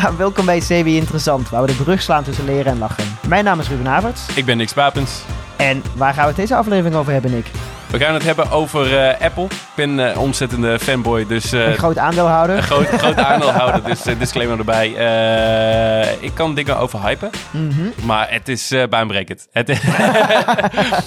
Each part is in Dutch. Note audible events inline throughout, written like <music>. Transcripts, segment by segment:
Ja, welkom bij CW Interessant, waar we de brug slaan tussen leren en lachen. Mijn naam is Ruben Havertz. Ik ben Nick Wapens. En waar gaan we het deze aflevering over hebben, Nick? We gaan het hebben over uh, Apple. Ik ben uh, ontzettende fanboy, dus... Uh, een groot aandeelhouder. Een groot, groot aandeelhouder, dus disclaimer erbij. ik kan dingen over hypen, mm -hmm. maar het is baanbrekend. Het, <laughs>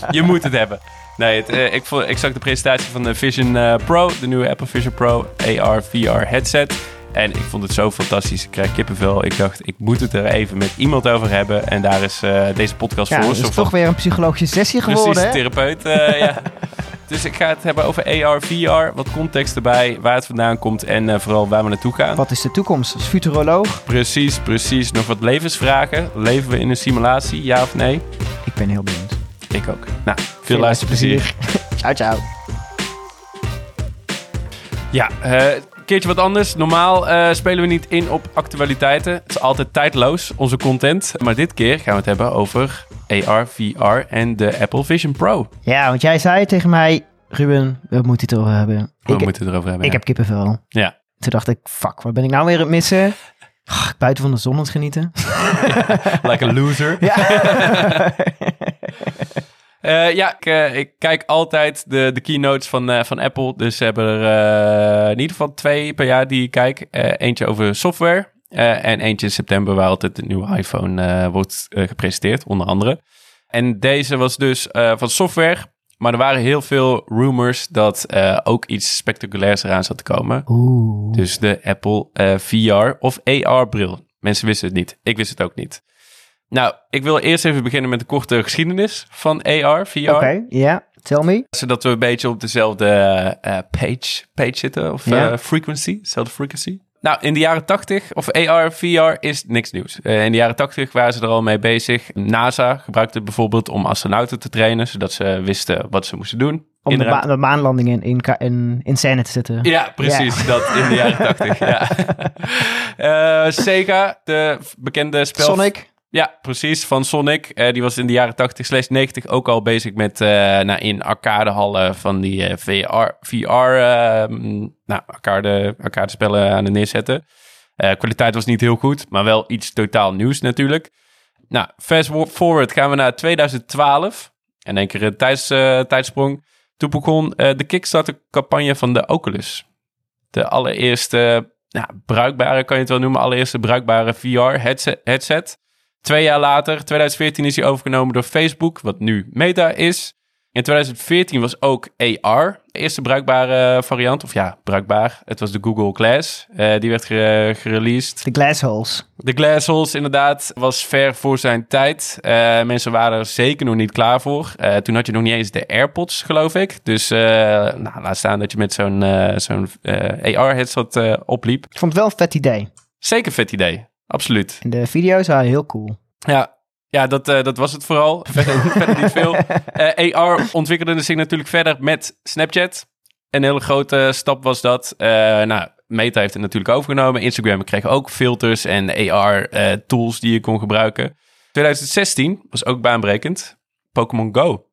je moet het hebben. Nee, het, ik, ik zag de presentatie van de Vision Pro, de nieuwe Apple Vision Pro AR VR headset. En ik vond het zo fantastisch. Ik krijg kippenvel. Ik dacht, ik moet het er even met iemand over hebben. En daar is uh, deze podcast ja, voor. Het is toch weer een psychologische sessie geworden, Precies, therapeut. Uh, <laughs> ja. Dus ik ga het hebben over AR, VR. Wat context erbij, waar het vandaan komt en uh, vooral waar we naartoe gaan. Wat is de toekomst als futuroloog? Precies, precies. Nog wat levensvragen. Leven we in een simulatie, ja of nee? Ik ben heel benieuwd. Ik ook. Nou, veel, veel luisterplezier. <laughs> ciao, ciao. Ja, keertje wat anders. Normaal uh, spelen we niet in op actualiteiten. Het is altijd tijdloos, onze content. Maar dit keer gaan we het hebben over AR, VR en de Apple Vision Pro. Ja, want jij zei tegen mij, Ruben, we moeten het erover hebben. We ik, moeten het erover hebben, Ik heb kippenvel. Ja. Toen dacht ik, fuck, wat ben ik nou weer aan het missen? Oh, buiten van de zon aan het genieten. <laughs> like a loser. Ja. <laughs> Uh, ja, ik, uh, ik, kijk altijd de, de keynotes van, uh, van Apple. Dus ze hebben er in ieder geval twee per jaar die ik kijk. eentje over software en eentje in september waar altijd de nieuwe iPhone wordt gepresenteerd, onder andere. En deze was dus van software. Maar er waren heel veel rumors dat ook iets spectaculairs eraan zat te komen. Oeh. Dus de Apple VR of AR-bril. Mensen wisten het niet. Ik wist het ook niet. Nou, ik wil eerst even beginnen met een korte geschiedenis van AR, VR. Oké, okay, ja, yeah. tell me. Zodat we een beetje op dezelfde uh, page, page zitten, of yeah. uh, frequency, dezelfde frequency. Nou, in de jaren 80, of AR, VR is niks nieuws. Uh, in de jaren 80 waren ze er al mee bezig. NASA gebruikte het bijvoorbeeld om astronauten te trainen, zodat ze wisten wat ze moesten doen. Om de, ma de, maanlanding in, in, in, in scène te zetten. Ja, precies. Yeah. Dat in de jaren <laughs> 80. ja. <laughs> Sega, de bekende spel... Sonic. Ja, precies. Van Sonic. Uh, die was in de jaren 80 slash 90 ook al bezig met uh, nou, in arcadehallen van die uh, VR, VR ehm, nou, arcade, arcade spellen aan het neerzetten. kwaliteit was niet heel goed, maar wel iets totaal nieuws natuurlijk. Nou, fast forward gaan we naar 2012. En één keer een tijds, tijdsprong. Toen begon de Kickstarter-campagne van de Oculus. De allereerste nou, bruikbare, kan je het wel noemen, allereerste bruikbare VR-headset. Twee jaar later, 2014, is hij overgenomen door Facebook, wat nu Meta is. In 2014 was ook AR de eerste bruikbare variant. Of ja, bruikbaar. Het was de Google Glass. Uh, die werd gereleased. De Glassholes. De Glassholes, inderdaad. Was ver voor zijn tijd. Uh, mensen waren er zeker nog niet klaar voor. Uh, toen had je nog niet eens de AirPods, geloof ik. Dus nou, laat staan dat je met zo'n zo'n AR-headset opliep. Ik vond het wel een vet idee. Zeker een vet idee. Absoluut. En de video's waren heel cool. Ja, ja, dat, uh, dat was het vooral. <laughs> verder, niet veel. Uh, <laughs> eh, AR ontwikkelde zich natuurlijk verder met Snapchat. Een hele grote stap was dat. Uh, nou, Meta heeft het natuurlijk overgenomen. Instagram kreeg ook filters en AR-tools die je kon gebruiken. 2016 was ook baanbrekend. Pokémon Go.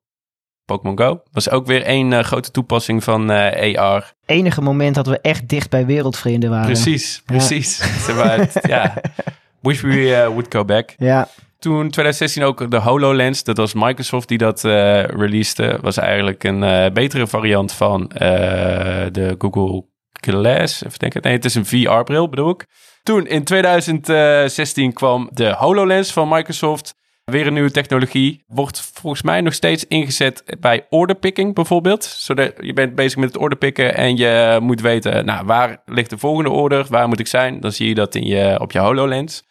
Pokémon Go was ook weer één grote toepassing van AR. Enige moment dat we echt dicht bij wereldvrienden waren. Precies, precies. <laughs> Ja. ja. Wish we uh, would go back. Ja. Toen 2016 ook de HoloLens, dat was Microsoft die dat uh, releaste, was eigenlijk een uh, betere variant van de Google Glass. Even denken, nee, het is een VR-bril bedoel ik. Toen in 2016 kwam de HoloLens van Microsoft. Weer een nieuwe technologie. Wordt volgens mij nog steeds ingezet bij orderpicking bijvoorbeeld. Zodat je bent bezig met het orderpikken en je moet weten, nou, waar ligt de volgende order? Waar moet ik zijn? Dan zie je dat in je, op je HoloLens.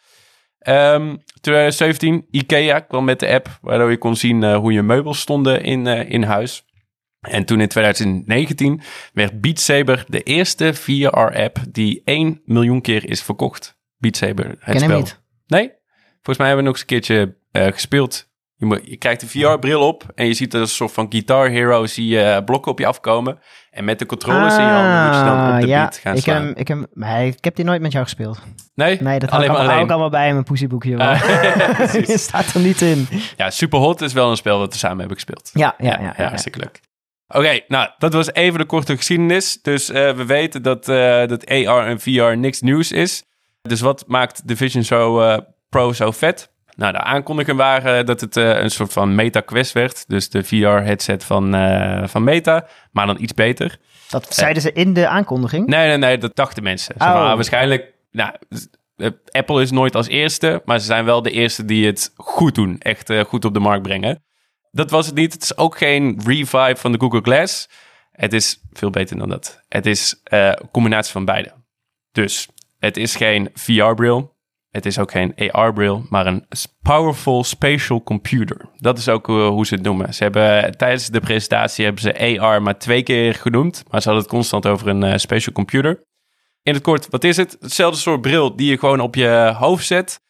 Um, 2017, IKEA kwam met de app, waardoor je kon zien uh, hoe je meubels stonden in, uh, in huis. En toen in 2019 werd Beat Saber de eerste VR-app die 1 miljoen keer is verkocht. Beat Saber, het Ken spel. niet. Nee? Volgens mij hebben we nog eens een keertje uh, gespeeld. Je, moet, je krijgt een VR-bril op en je ziet er een soort van Guitar Hero, zie je blokken op je afkomen. En met de controllers in je handen moet je dan op de Ah, ja, beat gaan ik slaan. Heb, ik, heb, ik heb die nooit met jou gespeeld. Nee? Nee, dat alleen hou ik, allemaal, hou alleen. ik allemaal bij in mijn poesieboekje. Ah, je <laughs> <laughs> precies. staat er niet in. Ja, Superhot is wel een spel dat we samen hebben gespeeld. Ja, ja, ja. ja, Ja, hartstikke leuk. Oké, nou, dat was even de korte geschiedenis. Dus eh, we weten dat, eh, dat AR en VR niks nieuws is. Dus wat maakt de Vision zo, eh, Pro zo vet? Nou, de aankondigingen waren dat het eh, een soort van Meta Quest werd. Dus de VR-headset van, eh, van Meta, maar dan iets beter. Dat zeiden ze in de aankondiging. Nee, nee, nee, dat dachten mensen. Oh. maar, waarschijnlijk, nou, eh, Apple is nooit als eerste, maar ze zijn wel de eerste die het goed doen. Echt goed op de markt brengen. Dat was het niet. Het is ook geen revive van de Google Glass. Het is veel beter dan dat. Het is een combinatie van beide. Dus het is geen VR-bril. Het is ook geen AR-bril, maar een Powerful Spatial Computer. Dat is ook eh, hoe ze het noemen. Ze hebben tijdens de presentatie hebben ze AR maar twee keer genoemd, maar ze hadden het constant over een eh, spatial computer. In het kort, wat is het? Hetzelfde soort bril die je gewoon op je hoofd zet.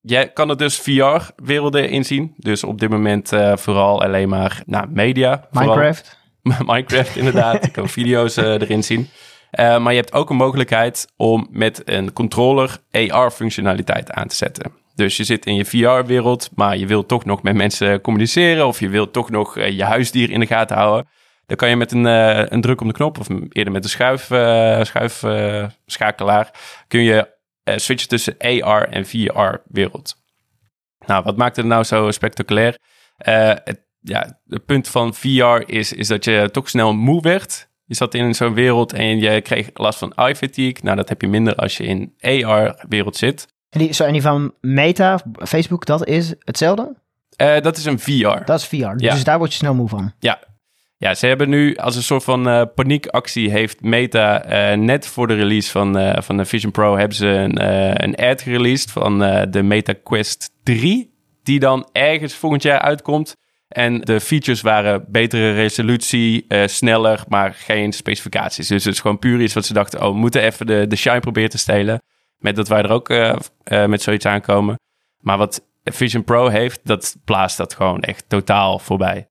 Jij kan er dus VR-werelden in zien. Dus op dit moment eh, vooral alleen maar nou, media. vooral. Minecraft. <laughs> Minecraft inderdaad. Je kan <laughs> video's eh, erin zien. Eh, maar je hebt ook een mogelijkheid om met een controller AR-functionaliteit aan te zetten. Dus je zit in je VR-wereld, maar je wilt toch nog met mensen communiceren... of je wilt toch nog eh, je huisdier in de gaten houden. Dan kan je met een, eh, een druk op de knop, of eerder met een schuif, kun je switchen tussen AR en VR-wereld. Nou, wat maakt het nou zo spectaculair? Het, ja, het punt van VR is, is dat je toch snel moe werd. Je zat in zo'n wereld en je kreeg last van eye fatigue. Nou, dat heb je minder als je in AR-wereld zit. En die, zo, en die van Meta, Facebook, dat is hetzelfde? Eh, dat is een VR. Dat is VR. Ja. Dus daar word je snel moe van. Ja. ja, ze hebben nu als een soort van eh, paniekactie... heeft Meta eh, net voor de release van, eh, van de Vision Pro... hebben ze een, een ad gereleased van de Meta Quest 3... die dan ergens volgend jaar uitkomt... En de features waren betere resolutie, eh, sneller, maar geen specificaties. Dus het is gewoon puur iets wat ze dachten... oh, we moeten even de, de shine proberen te stelen. Met dat wij er ook eh, eh, met zoiets aankomen. Maar wat Vision Pro heeft, dat blaast dat gewoon echt totaal voorbij.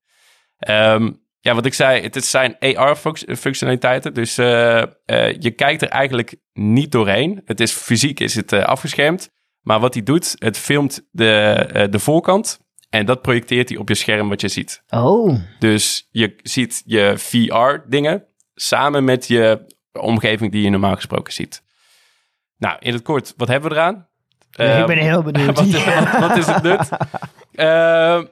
Ehm, ja, wat ik zei, het zijn AR-functionaliteiten. Dus je kijkt er eigenlijk niet doorheen. Het is fysiek is het afgeschermd. Maar wat hij doet, het filmt de, de voorkant. En dat projecteert hij op je scherm wat je ziet. Oh, Dus je ziet je VR-dingen samen met je omgeving die je normaal gesproken ziet. Nou, in het kort, wat hebben we eraan? ik ben Eh, heel <laughs> benieuwd. wat, is, wat, wat is het nut? <laughs> Eh,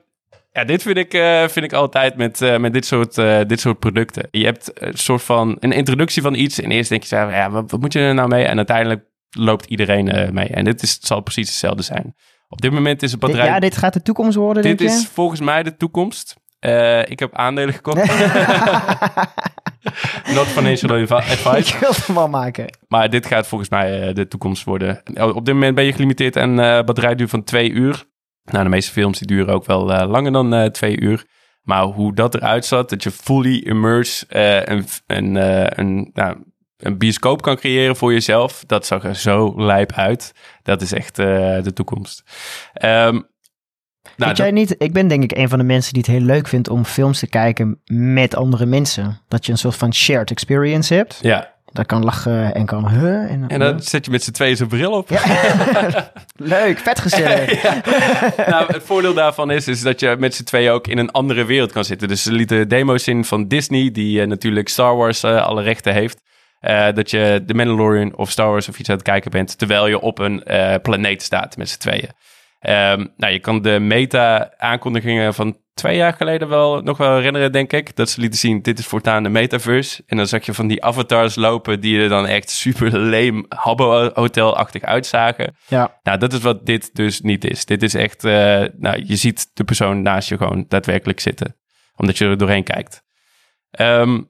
ja, dit vind ik, eh, vind ik altijd met, eh, met dit, soort, eh, dit soort producten. Je hebt een soort van een introductie van iets. En eerst denk je, ja, wat, wat moet je er nou mee? En uiteindelijk loopt iedereen mee. En dit is, het zal precies hetzelfde zijn. Op dit moment is het Dit- batterij... ja, dit gaat de toekomst worden, dit denk is je? volgens mij de toekomst. Eh, ik heb aandelen gekocht. <laughs> Not financial advice. <laughs> Ik wil het wel maken. Maar dit gaat volgens mij eh, de toekomst worden. Op dit moment ben je gelimiteerd aan eh batterijduur van twee uur. Nou, de meeste films die duren ook wel eh, langer dan eh, twee uur. Maar hoe dat eruit zat, dat je fully immerse eh, een, een, eh, een, nou, een bioscoop kan creëren voor jezelf. Dat zag er zo lijp uit. Dat is echt eh, de toekomst. Ehm, nou, jij niet, ik ben denk ik een van de mensen die het heel leuk vindt om films te kijken met andere mensen. Dat je een soort van shared experience hebt. ja, Dat kan lachen en kan huh. En, en dan zet je met z'n tweeën zijn bril op. <laughs> Leuk, vet gezellig. nou, het voordeel daarvan is, is dat je met z'n tweeën ook in een andere wereld kan zitten. Dus ze lieten demo's in van Disney, die eh, natuurlijk Star Wars eh, alle rechten heeft. Eh, dat je The Mandalorian of Star Wars of iets aan het kijken bent, terwijl je op een eh, planeet staat met z'n tweeën. Ehm, nou, je kan de meta-aankondigingen van twee jaar geleden wel nog wel herinneren, denk ik. Dat ze lieten zien, dit is voortaan de metaverse. En dan zag je van die avatars lopen die er dan echt super leem Habbo-hotel-achtig uitzagen. Ja, Nou, dat is wat dit dus niet is. Dit is echt, eh, nou, je ziet de persoon naast je gewoon daadwerkelijk zitten. Omdat je er doorheen kijkt. Ehm,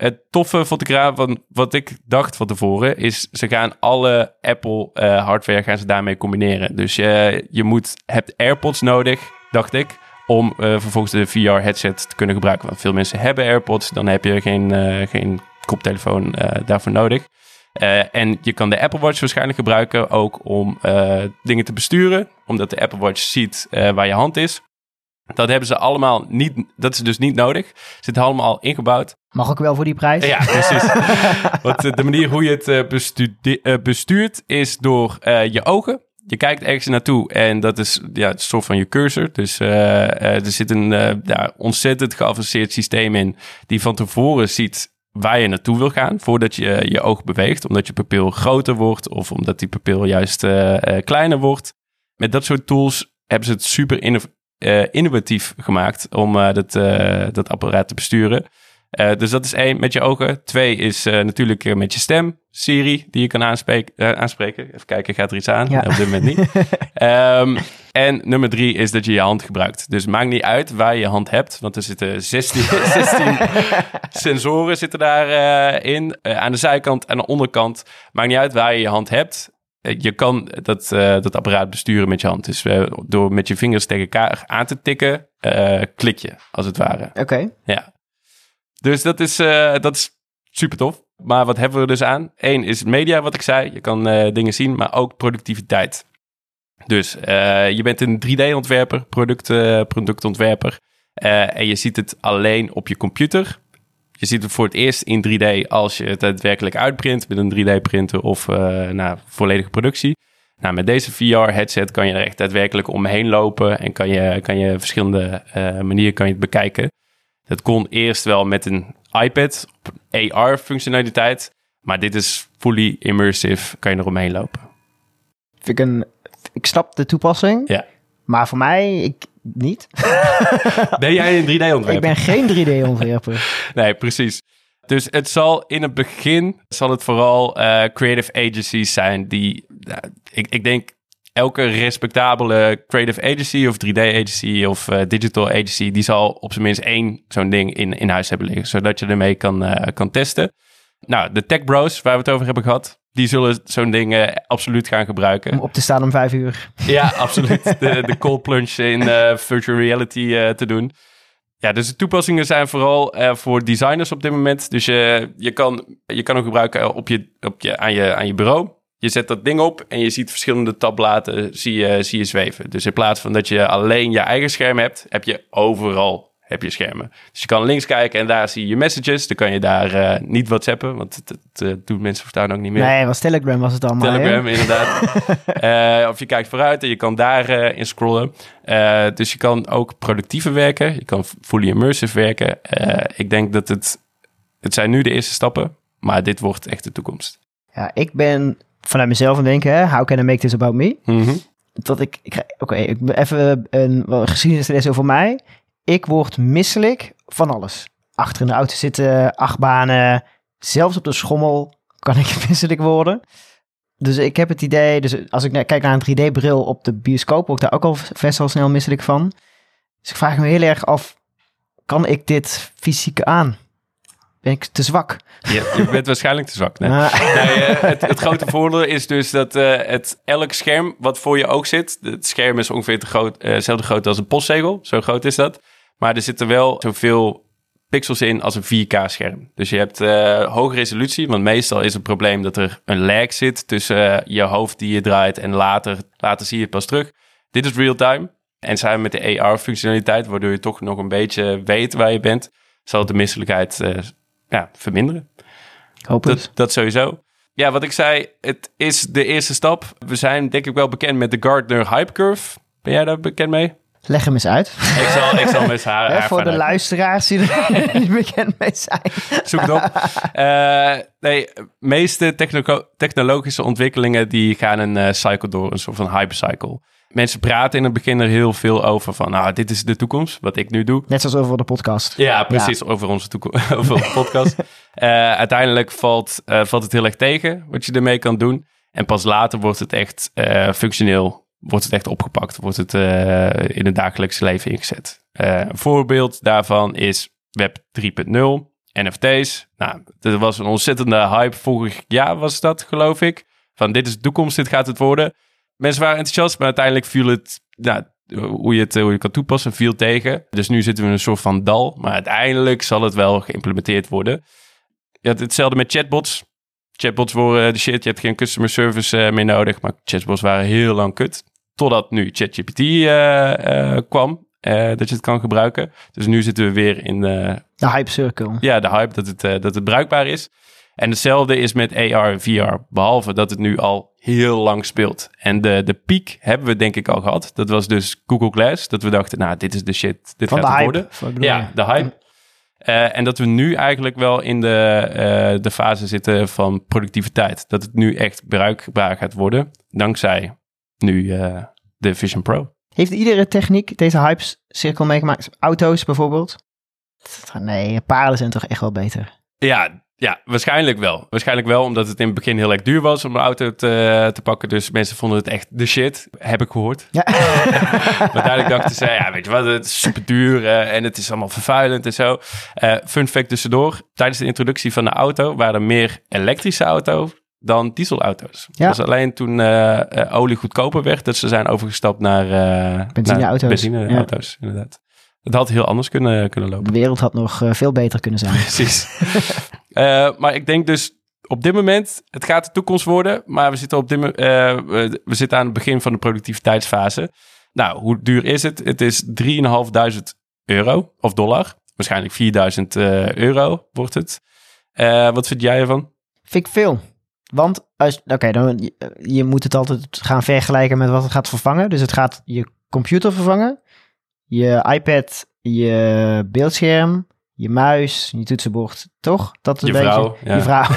het toffe eraan, van wat ik dacht van tevoren, is ze gaan alle Apple eh, hardware gaan ze daarmee combineren. Dus je, je moet, hebt AirPods nodig, dacht ik, om eh, vervolgens de VR headset te kunnen gebruiken. Want veel mensen hebben AirPods, dan heb je geen, eh, geen koptelefoon eh, daarvoor nodig. Eh, en je kan de Apple Watch waarschijnlijk gebruiken ook om eh, dingen te besturen. Omdat de Apple Watch ziet eh, waar je hand is. Dat hebben ze allemaal niet, dat is dus niet nodig. Zit allemaal al ingebouwd. Mag ook wel voor die prijs. Ja, precies. <laughs> Want eh, de manier hoe je het eh, eh, bestuurt is door je ogen. Je kijkt ergens naartoe en dat is ja, het soort van je cursor. Dus er zit een ja, ontzettend geavanceerd systeem in die van tevoren ziet waar je naartoe wil gaan voordat je je oog beweegt. Omdat je pupil groter wordt of omdat die pupil juist kleiner wordt. Met dat soort tools hebben ze het super inno- innovatief gemaakt om dat, dat apparaat te besturen. Eh, dus dat is één, met je ogen. Twee is eh, natuurlijk eh, met je stem, Siri, die je kan aanspreken. aanspreken. Even kijken, gaat er iets aan? Ja. Op dit moment niet. <laughs> Ehm, en nummer drie is dat je je hand gebruikt. Dus maakt niet uit waar je je hand hebt, want er zitten 16, 16 <laughs> sensoren zitten daarin. in aan de zijkant en aan de onderkant. Maakt niet uit waar je je hand hebt. Je kan dat, dat apparaat besturen met je hand. Dus door met je vingers tegen elkaar aan te tikken, klik je, als het ware. Oké. Ja. Dus dat is, eh, dat is super tof. Maar wat hebben we dus aan? Eén is media, wat ik zei. Je kan eh, dingen zien, maar ook productiviteit. Dus eh, je bent een 3D-ontwerper, product, productontwerper. en je ziet het alleen op je computer. Je ziet het voor het eerst in 3D als je het daadwerkelijk uitprint met een 3D-printer of nou, volledige productie. Nou, met deze VR-headset kan je er echt daadwerkelijk omheen lopen en kan je, kan je verschillende manieren kan je het bekijken. Dat kon eerst wel met een iPad op AR-functionaliteit, maar dit is fully immersive, kan je er omheen lopen. Vind ik, een, ik snap de toepassing, Ja. maar voor mij ik, niet. <laughs> Ben jij een <laughs> 3D-ontwerper? Ik ben geen 3D-ontwerper. <laughs> Nee, precies. Dus het zal in het begin zal het vooral eh, creative agencies zijn die, nou, ik, ik denk elke respectabele creative agency of 3D agency of eh, digital agency, die zal op zijn minst één zo'n ding in, in huis hebben liggen, zodat je ermee kan, eh, kan testen. Nou, de tech bros waar we het over hebben gehad, die zullen zo'n ding absoluut gaan gebruiken. Om op te staan om vijf uur. Ja, absoluut. De, de cold plunge in eh, virtual reality te doen. Ja, dus de toepassingen zijn vooral voor designers op dit moment. Dus je, je, kan, je kan hem gebruiken op je, op je, aan, je, aan je bureau. Je zet dat ding op en je ziet verschillende tabbladen zie je, zie je zweven. Dus in plaats van dat je alleen je eigen scherm hebt, heb je overal heb je schermen. Dus je kan links kijken en daar zie je je messages. Dan kan je daar eh, niet whatsappen, want het, het, eh, doen mensen verstaan ook niet meer. Nee, was Telegram was het allemaal. Telegram, inderdaad. <laughs> Eh, of je kijkt vooruit en je kan daar eh, in scrollen. Dus je kan ook productiever werken. Je kan fully immersive werken. Ik denk dat het... Het zijn nu de eerste stappen, maar dit wordt echt de toekomst. Ja, ik ben vanuit mezelf aan het denken, hè, how can I make this about me? Mhm. Dat ik, ik oké, ik even een wel, geschiedenisles over mij. Ik word misselijk van alles. Achter in de auto zitten, achtbanen, zelfs op de schommel kan ik <laughs> misselijk worden. Dus ik heb het idee, dus als ik naar- kijk naar een 3D-bril op de bioscoop, word ik daar ook al best wel snel misselijk van. Dus ik vraag me heel erg af, kan ik dit fysiek aan? Ben ik te zwak? Je, je bent waarschijnlijk te zwak. Nee. Ah, <laughs> Nee, eh, het, het grote voordeel is dus dat eh, het, elk scherm wat voor je oog zit... Het scherm is ongeveer te groot, eh, hetzelfde groot als een postzegel. Zo groot is dat. Maar er zitten wel zoveel pixels in als een 4K-scherm. Dus je hebt hoge resolutie, want meestal is het probleem dat er een lag zit tussen je hoofd die je draait en later, later zie je het pas terug. Dit is real-time. En samen met de AR-functionaliteit, waardoor je toch nog een beetje weet waar je bent, zal de misselijkheid ja, verminderen. hoop het. Dat, dat sowieso. Ja, wat ik zei, het is de eerste stap. We zijn denk ik wel bekend met de Gardner Hype Curve. Ben jij daar bekend mee? Leg hem eens uit. Ik zal, ik zal met <laughs> haar, voor de luisteraars die er <laughs> niet bekend mee zijn. Zoek het op. <laughs> Eh, nee, de meeste techno- technologische ontwikkelingen die gaan een eh, cycle door, een soort van hype cycle. Mensen praten in het begin er heel veel over van, nou, dit is de toekomst, wat ik nu doe. Net zoals over de podcast. Ja, precies, over onze toekomst, <laughs> over onze podcast. Eh, uiteindelijk valt, eh, valt het heel erg tegen wat je ermee kan doen. En pas later wordt het echt eh, functioneel, wordt het echt opgepakt, wordt het in het dagelijkse leven ingezet. Een voorbeeld daarvan is Web 3.0, NFT's. Nou, er was een ontzettende hype vorig jaar was dat, geloof ik. Van dit is de toekomst, dit gaat het worden. Mensen waren enthousiast, maar uiteindelijk viel het, nou, hoe je het hoe je het kan toepassen, viel tegen. Dus nu zitten we in een soort van dal. Maar uiteindelijk zal het wel geïmplementeerd worden. Had hetzelfde met chatbots. Chatbots worden de shit. Je hebt geen customer service eh, meer nodig. Maar chatbots waren heel lang kut. Totdat nu ChatGPT eh, eh, kwam. eh, dat je het kan gebruiken. Dus nu zitten we weer in eh, De hype circle. ja, de hype dat het, eh, dat het bruikbaar is. En hetzelfde is met AR en VR, behalve dat het nu al heel lang speelt. En de, de piek hebben we denk ik al gehad. Dat was dus Google Glass, dat we dachten, nou, dit is de shit, dit Van gaat de het hype. worden. Ja, je? de hype. Eh, en dat we nu eigenlijk wel in de, eh, de fase zitten van productiviteit. Dat het nu echt bruikbaar gaat worden. Dankzij nu eh, de Vision Pro. Heeft iedere techniek deze hype-cirkel meegemaakt? Auto's bijvoorbeeld? Nee, paarden zijn toch echt wel beter. Ja, ja, waarschijnlijk wel. Waarschijnlijk wel, omdat het in het begin heel erg duur was om een auto te, te pakken. Dus mensen vonden het echt de shit, heb ik gehoord. Ja. <laughs> maar uiteindelijk dachten ze, ja, weet je wat, het is super duur eh, en het is allemaal vervuilend en zo. Eh, fun fact tussendoor, tijdens de introductie van de auto waren er meer elektrische auto's dan dieselauto's. Ja. Dat was alleen toen eh, olie goedkoper werd, dat ze zijn overgestapt naar, Benzineauto's. benzineauto's. Inderdaad. Het had heel anders kunnen, kunnen lopen. De wereld had nog veel beter kunnen zijn. <laughs> Precies. <laughs> Eh, maar ik denk dus op dit moment, het gaat de toekomst worden, maar we zitten, op dit, eh, we, zitten aan het begin van de productiviteitsfase. Nou, hoe duur is het? Het is 3.500 euro of dollar. Waarschijnlijk 4.000 eh, euro wordt het. Wat vind jij ervan? Vind ik veel. Want, oké, dan je moet het altijd gaan vergelijken met wat het gaat vervangen. Dus het gaat je computer vervangen, je iPad, je beeldscherm, je muis, je toetsenbord, toch? Dat is Je een beetje, vrouw, ja. Je vrouw. <laughs>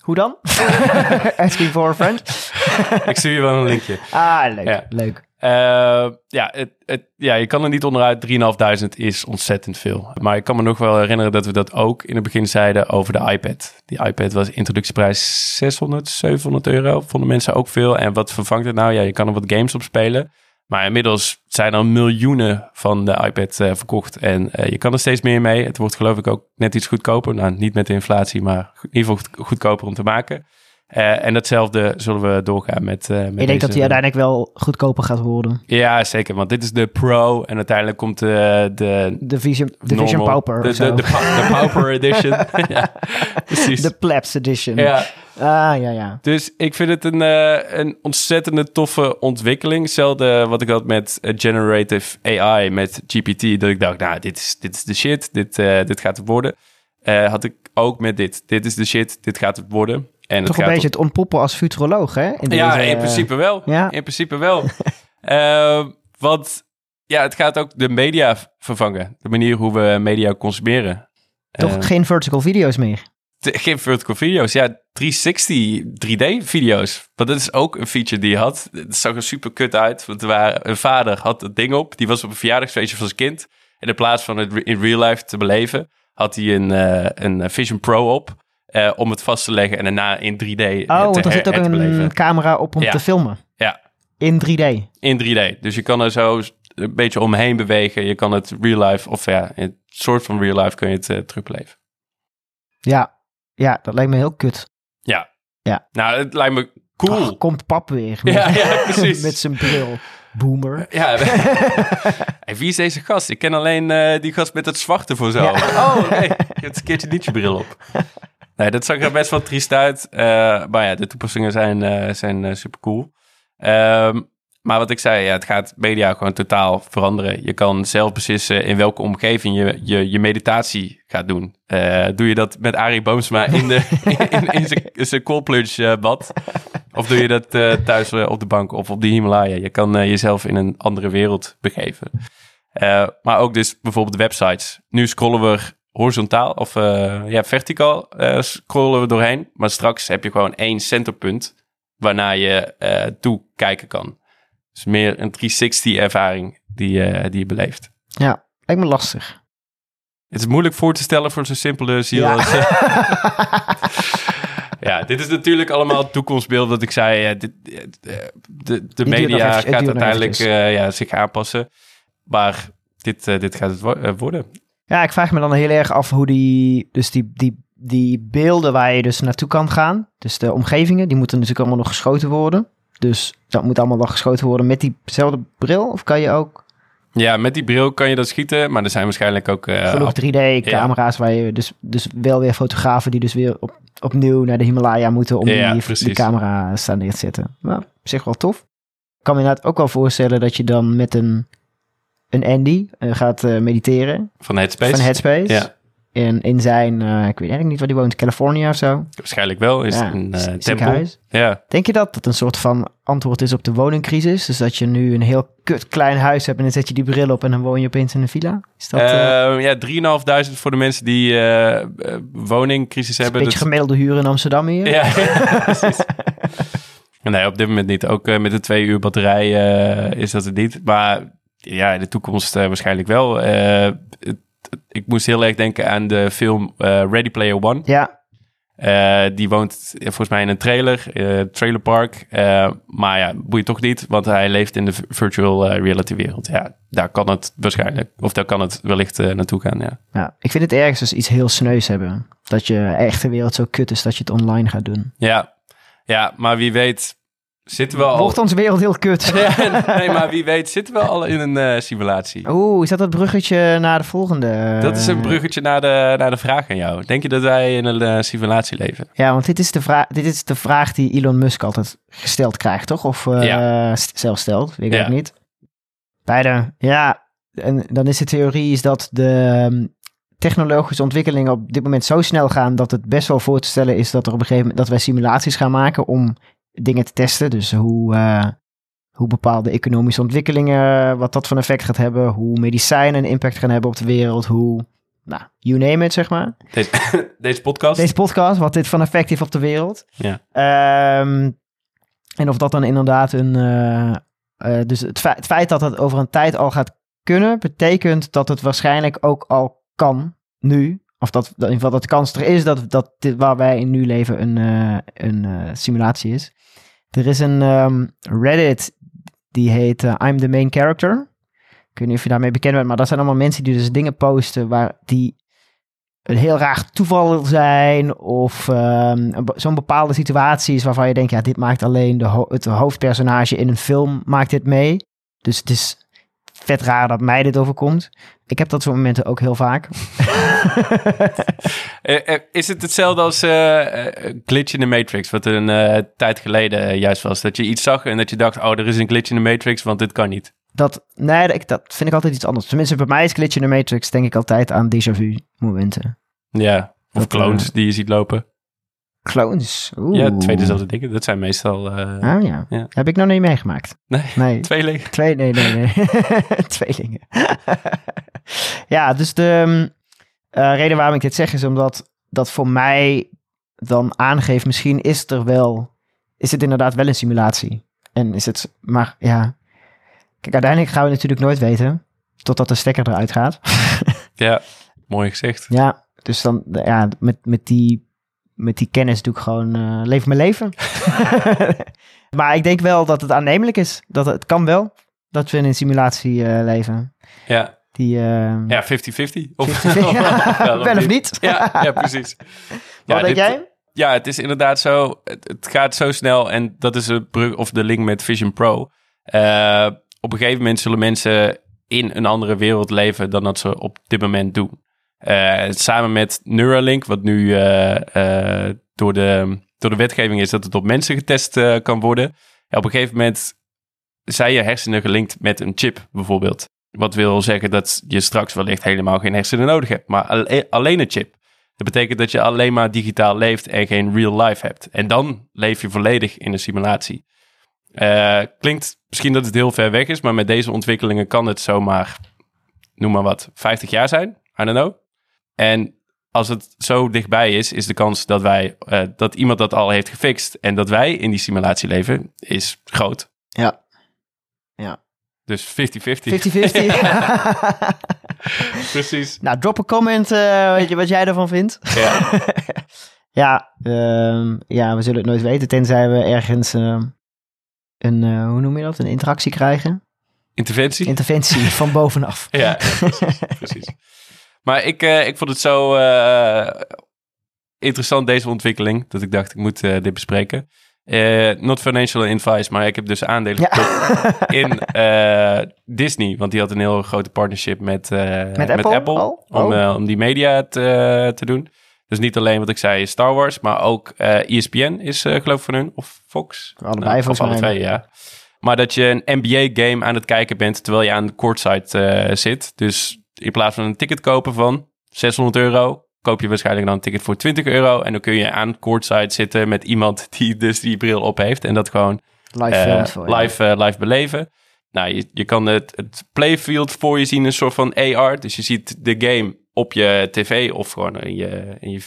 Hoe dan? <laughs> Asking for a friend? <laughs> Ik stuur je wel een linkje. Ah, leuk, Ja. leuk. Eh, ja, het, het, ja, je kan er niet onderuit. 3.500 is ontzettend veel. Maar ik kan me nog wel herinneren dat we dat ook in het begin zeiden over de iPad. Die iPad was introductieprijs 600, 700 euro. Vonden mensen ook veel. En wat vervangt het nou? Ja, je kan er wat games op spelen. Maar inmiddels zijn er miljoenen van de iPad eh, verkocht. En eh, je kan er steeds meer mee. Het wordt geloof ik ook net iets goedkoper. Nou, niet met de inflatie, maar in ieder geval goed- goedkoper om te maken. Eh, en datzelfde zullen we doorgaan met, eh met Ik denk deze- dat die uiteindelijk wel goedkoper gaat worden. ja, zeker. Want dit is de Pro en uiteindelijk komt de... de De Vision, de Vision Pauper De, de, de, de Pauper <laughs> Edition. ja, precies. De Plebs Edition. ja, Ah, ja, ja. dus ik vind het een, eh, een ontzettende toffe ontwikkeling. Hetzelfde wat ik had met eh, generative AI, met GPT. Dat ik dacht, nou, dit is, dit is de shit. Dit, eh, dit gaat het worden. Eh, had ik ook met dit. Dit is de shit. Dit gaat het worden. En Toch een beetje het ontpoppen als futuroloog, hè? In ja, deze, in eh, principe wel. ja. In principe wel. <laughs> Eh, want ja, het gaat ook de media vervangen. De manier hoe we media consumeren. Toch Eh, geen vertical video's meer. te- geen vertical video's. Ja, 360 3D-video's. Want dat is ook een feature die je had. Het zag er super kut uit. Want er waren, een vader had het ding op. Die was op een verjaardagsfeestje van zijn kind. En in plaats van het in real life te beleven, had hij een, eh, een Vision Pro op. eh, om het vast te leggen en daarna in 3D Oh, te want er zit ook een camera op om Ja. te filmen. Ja, In 3D. in 3D. Dus je kan er zo een beetje omheen bewegen. Je kan het real life, of ja, in het soort van real life kun je het eh, terugbeleven. Ja. Ja, dat lijkt me heel kut. Ja. Ja. Nou, het lijkt me cool. Komt pap weer. Ja, ja, precies. <laughs> met zijn bril. Boomer. Ja. <laughs> hey, wie is deze gast? Ik ken alleen eh, die gast met het zwarte voor zo. Ja. Oh, nee. Je hebt een keertje niet je bril op. <laughs> Nee, dat zag er best wel triest uit. Eh, maar ja, de toepassingen zijn, eh, zijn super cool. maar wat ik zei, ja, het gaat media gewoon totaal veranderen. Je kan zelf beslissen in welke omgeving je je, je meditatie gaat doen. Eh, doe je dat met Arie Boomsma in, de, <laughs> in, in zijn- in zijn cold plunge eh, bad? Of doe je dat eh, thuis eh, op de bank of op de Himalaya? Je kan eh, jezelf in een andere wereld begeven. Eh, maar ook dus bijvoorbeeld websites. Nu scrollen we horizontaal of eh, ja, verticaal eh, scrollen we doorheen. Maar straks heb je gewoon één centerpunt waarnaar je eh toe kijken kan. Dus meer een 360 ervaring die, die je beleeft. Ja, lijkt me lastig. Het is moeilijk voor te stellen voor zo'n simpele ziel. Ja. als, <laughs> ja, dit is natuurlijk allemaal toekomstbeeld. Dat ik zei, dit, de, de media het gaat uiteindelijk ja, zich aanpassen. Maar dit, dit gaat het wo- worden. Ja, ik vraag me dan heel erg af hoe die, dus die, die, die beelden waar je dus naartoe kan gaan, dus de omgevingen, die moeten natuurlijk allemaal nog geschoten worden. Dus dat moet allemaal wel geschoten worden met diezelfde bril? Of kan je ook Ja, met die bril kan je dat schieten. Maar er zijn waarschijnlijk ook... eh, genoeg app- 3D-camera's waar je dus, dus wel weer fotografen die dus weer op, opnieuw naar de Himalaya moeten om Ja, die, precies. die camera staan neer te zetten. Nou, op zich wel tof. Ik kan me inderdaad ook wel voorstellen dat je dan met een, een Andy eh, gaat eh, mediteren van Headspace. van Headspace. Ja. in, in zijn, eh, ik weet eigenlijk niet waar hij woont, Californië of zo. Waarschijnlijk wel. Is Ja, een tempel? Ja. Denk je dat dat een soort van antwoord is op de woningcrisis? Dus dat je nu een heel kut klein huis hebt en dan zet je die bril op en dan woon je opeens in een villa? Is dat eh, Ehm, ja, 3.500 voor de mensen die woningcrisis een hebben. beetje Dat- gemiddelde huur in Amsterdam hier? Ja, <laughs> precies. Nee, op dit moment niet. Ook met de twee uur batterij is dat het niet. Maar ja, in de toekomst eh, waarschijnlijk wel. Eh, het- ik moest heel erg denken aan de film eh, Ready Player One. Ja, die woont volgens mij in een trailer, trailerpark. Maar ja, boeit toch niet, want hij leeft in de virtual reality wereld. Ja, daar kan het waarschijnlijk, of daar kan het wellicht naartoe gaan, ja. ja, ik vind het ergens dus iets heel sneus hebben. Dat je echte wereld zo kut is dat je het online gaat doen. Ja, ja maar wie weet zitten we al... Wordt onze wereld heel kut? <laughs> Ja, nee, maar wie weet zitten we al in een eh, simulatie. Oeh, is dat het bruggetje naar de volgende? Dat is een bruggetje naar de, naar de vraag aan jou. Denk je dat wij in een eh, simulatie leven? Ja, want dit is, de vraag, dit is de vraag die Elon Musk altijd gesteld krijgt, toch? Of st- zelf stelt, weet ik Ja. ook niet. Beide, ja. En dan is de theorie is dat de ehm, technologische ontwikkelingen op dit moment zo snel gaan dat het best wel voor te stellen is dat er op een gegeven moment dat wij simulaties gaan maken om dingen te testen. Dus hoe, eh, hoe bepaalde economische ontwikkelingen, wat dat van effect gaat hebben, hoe medicijnen een impact gaan hebben op de wereld, hoe, nou, you name it, zeg maar. Deze, <laughs> deze podcast? Deze podcast, wat dit van effect heeft op de wereld. Ja. Ehm, en of dat dan inderdaad een. eh, eh, dus het, fe- het feit dat het over een tijd al gaat kunnen, betekent dat het waarschijnlijk ook al kan nu. Of dat, dat in ieder geval dat de kans er is dat, dat dit waar wij in nu leven een, een simulatie is. Er is een ehm, Reddit die heet eh, I'm the main character. Ik weet niet of je daarmee bekend bent, maar dat zijn allemaal mensen die dus dingen posten waar die een heel raar toeval zijn of ehm, zo'n bepaalde situaties waarvan je denkt, ja, dit maakt alleen de het hoofdpersonage in een film maakt dit mee. Dus het is vet raar dat mij dit overkomt. Ik heb dat soort momenten ook heel vaak. <laughs> Eh, eh, is het hetzelfde als eh, glitch in de Matrix, wat een eh, tijd geleden juist was? Dat je iets zag en dat je dacht, oh, er is een glitch in de Matrix, want dit kan niet. Dat, nee, dat, dat vind ik altijd iets anders. Tenminste, bij mij is Glitch in the Matrix denk ik altijd aan déjà vu momenten. Ja, of Dat, clones die je ziet lopen. Clones. Oeh. Ja, twee dezelfde dingen. Dat zijn meestal eh Ah ja. Ja. Heb ik nog niet meegemaakt. Nee. Nee. <laughs> Twee, nee, nee, nee. <laughs> Tweelingen. <laughs> ja, dus de eh, reden waarom ik dit zeg is omdat dat voor mij dan aangeeft, misschien is er wel, is het inderdaad wel een simulatie. En is het, maar ja, kijk, uiteindelijk gaan we natuurlijk nooit weten, totdat de stekker eruit gaat. <laughs> Ja, mooi gezegd. ja, dus dan, ja, met, met die, met die kennis doe ik gewoon, eh, leef mijn leven. <laughs> <laughs> maar ik denk wel dat het aannemelijk is, dat het kan wel, dat we in een simulatie eh, leven. Ja, Die, eh, ja 50-50. <laughs> Of, wel of niet? Ja, ja precies. <laughs> Wat Ja, denk dit- jij? Ja, het is inderdaad zo. Het, het gaat zo snel en dat is de brug of de link met Vision Pro. Eh, op een gegeven moment zullen mensen in een andere wereld leven dan dat ze op dit moment doen. Eh, samen met Neuralink, wat nu eh, door, de, door de wetgeving is dat het op mensen getest kan worden. Ja, op een gegeven moment zijn je hersenen gelinkt met een chip bijvoorbeeld. Wat wil zeggen dat je straks wellicht helemaal geen hersenen nodig hebt, maar alle- alleen een chip. Dat betekent dat je alleen maar digitaal leeft en geen real life hebt. En dan leef je volledig in een simulatie. Eh, klinkt misschien dat het heel ver weg is, maar met deze ontwikkelingen kan het zomaar, noem maar wat, 50 jaar zijn. I don't know. En als het zo dichtbij is, is de kans dat wij, eh, dat iemand dat al heeft gefixt en dat wij in die simulatie leven, is groot. Ja. Dus 50-50. 50-50. <laughs> <laughs> Precies. nou, drop een comment eh, weet je, wat jij ervan vindt. Ja. <laughs> ja, ehm, ja, we zullen het nooit weten, tenzij we ergens ehm, een, eh, hoe noem je dat, een interactie krijgen. Interventie? Interventie van bovenaf. Ja, precies. precies. Maar ik, eh, ik vond het zo interessant, deze ontwikkeling, dat ik dacht, ik moet dit bespreken. Eh, not financial advice, maar ik heb dus aandelen Ja. gekocht <laughs> in eh, Disney. Want die had een heel grote partnership met, eh, met Apple al? om, Oh. om die media te, te doen. Dus niet alleen wat ik zei, Star Wars, maar ook eh ESPN is eh, geloof ik van hun, of Fox. Allebei Nou, volgens of alle twee, ja. Maar dat je een NBA-game aan het kijken bent terwijl je aan de courtside zit. Dus in plaats van een ticket kopen van 600 euro, koop je waarschijnlijk dan een ticket voor 20 euro. En dan kun je aan courtside zitten met iemand <laughs> die dus die bril op heeft. En dat gewoon Live eh, voor je. live, eh, live beleven. Nou, je, je kan het, het playfield voor je zien, een soort van AR. Dus je ziet de game op je tv of gewoon in je, in je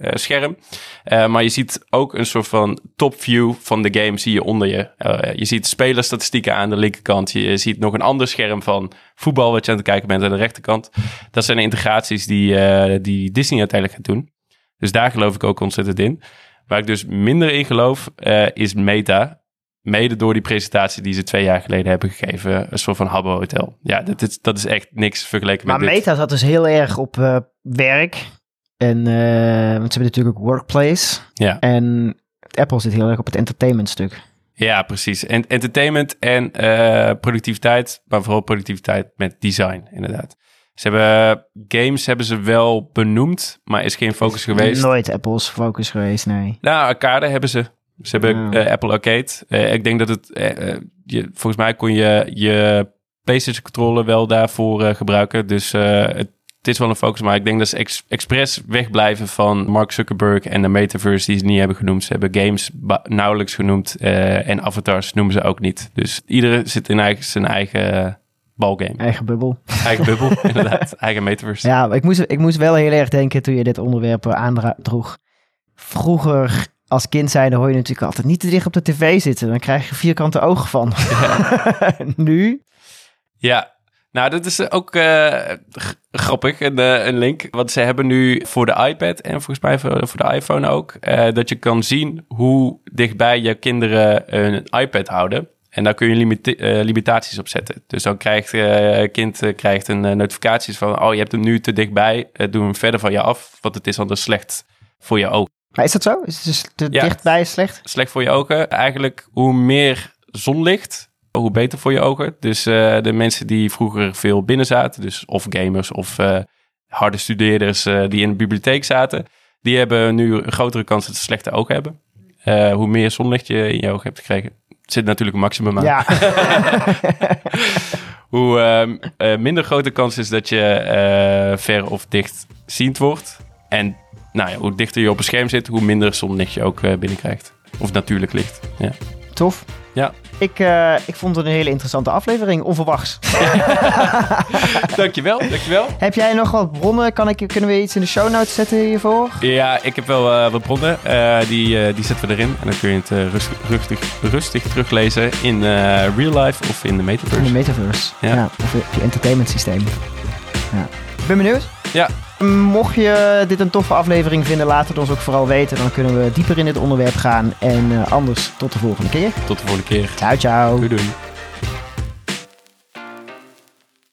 VR-scherm. Eh, maar je ziet ook een soort van top view van de game zie je onder je. Eh, je ziet spelerstatistieken aan de linkerkant. Je ziet nog een ander scherm van voetbal wat je aan het kijken bent aan de rechterkant. Dat zijn integraties die, eh, die Disney uiteindelijk gaat doen. Dus daar geloof ik ook ontzettend in. Waar ik dus minder in geloof, eh, is Meta. Mede door die presentatie die ze twee jaar geleden hebben gegeven. Een soort van Habbo Hotel. Ja, dat is, dat is echt niks vergeleken Maar met dit. Meta zat dus heel erg op eh, werk. En, eh, want ze hebben natuurlijk ook Workplace. Ja. En Apple zit heel erg op het entertainment stuk. Ja, precies. En entertainment en eh, productiviteit, maar vooral productiviteit met design, inderdaad. Ze hebben games hebben ze wel benoemd, maar is geen focus geweest. Nooit Apple's focus geweest, nee. Nou, arcade hebben ze. Ze hebben Ja. eh, Apple Arcade. Ik denk dat het, je, volgens mij kon je je PlayStation controller wel daarvoor gebruiken. Dus het, het is wel een focus, maar ik denk dat ze ex, expres wegblijven van Mark Zuckerberg en de metaverse die ze niet hebben genoemd. Ze hebben games nauwelijks genoemd eh, en avatars noemen ze ook niet. Dus iedere zit in eigen, zijn eigen balgame. Eigen bubbel. Eigen bubbel, <laughs> inderdaad. Eigen metaverse. Ja, ik moest, ik moest wel heel erg denken toen je dit onderwerp aandroeg. Vroeger als kind zijnde hoor je natuurlijk altijd niet te dicht op de tv zitten. Dan krijg je vierkante ogen van. <laughs> nu? Ja, nou, dat is ook eh, grappig, een, eh, een link. Want ze hebben nu voor de iPad en volgens mij voor, voor de iPhone ook... eh, dat je kan zien hoe dichtbij je kinderen een iPad houden. En daar kun je limitaties op zetten. Dus dan krijgt eh kind krijgt een notificaties van... oh, je hebt hem nu te dichtbij, doe hem verder van je af... want het is anders slecht voor je ogen. Maar is dat zo? Is het dus te Ja. dichtbij slecht? slecht voor je ogen. Eigenlijk hoe meer zonlicht, hoe beter voor je ogen. Dus eh, de mensen die vroeger veel binnen zaten, dus of gamers of eh, harde studeerders eh, die in de bibliotheek zaten, die hebben nu een grotere kans dat ze slechte ogen hebben. Hoe meer zonlicht je in je ogen hebt gekregen. Zit natuurlijk een maximum aan. Ja. <laughs> <laughs> Hoe ehm, eh, minder grote kans is dat je ver of dicht ziend wordt. En nou ja, hoe dichter je op een scherm zit, hoe minder zonlicht je ook binnenkrijgt. Of natuurlijk licht. Ja. Tof. Ja. Ik, eh, ik vond het een hele interessante aflevering, onverwachts. <laughs> dankjewel, dankjewel. Heb jij nog wat bronnen? Kan ik, kunnen we iets in de show notes zetten hiervoor? Ja, ik heb wel eh, wat bronnen. Eh, die, die zetten we erin. En dan kun je het rustig, rustig, rustig teruglezen in real life of in de In de metaverse. metaverse. Ja. of je entertainment systeem. Ja. Ik ben benieuwd. Ja. Mocht je dit een toffe aflevering vinden, laat het ons ook vooral weten. Dan kunnen we dieper in dit onderwerp gaan. En eh, anders, tot de volgende keer. Tot de volgende keer. Ciao, ciao. Doei doei.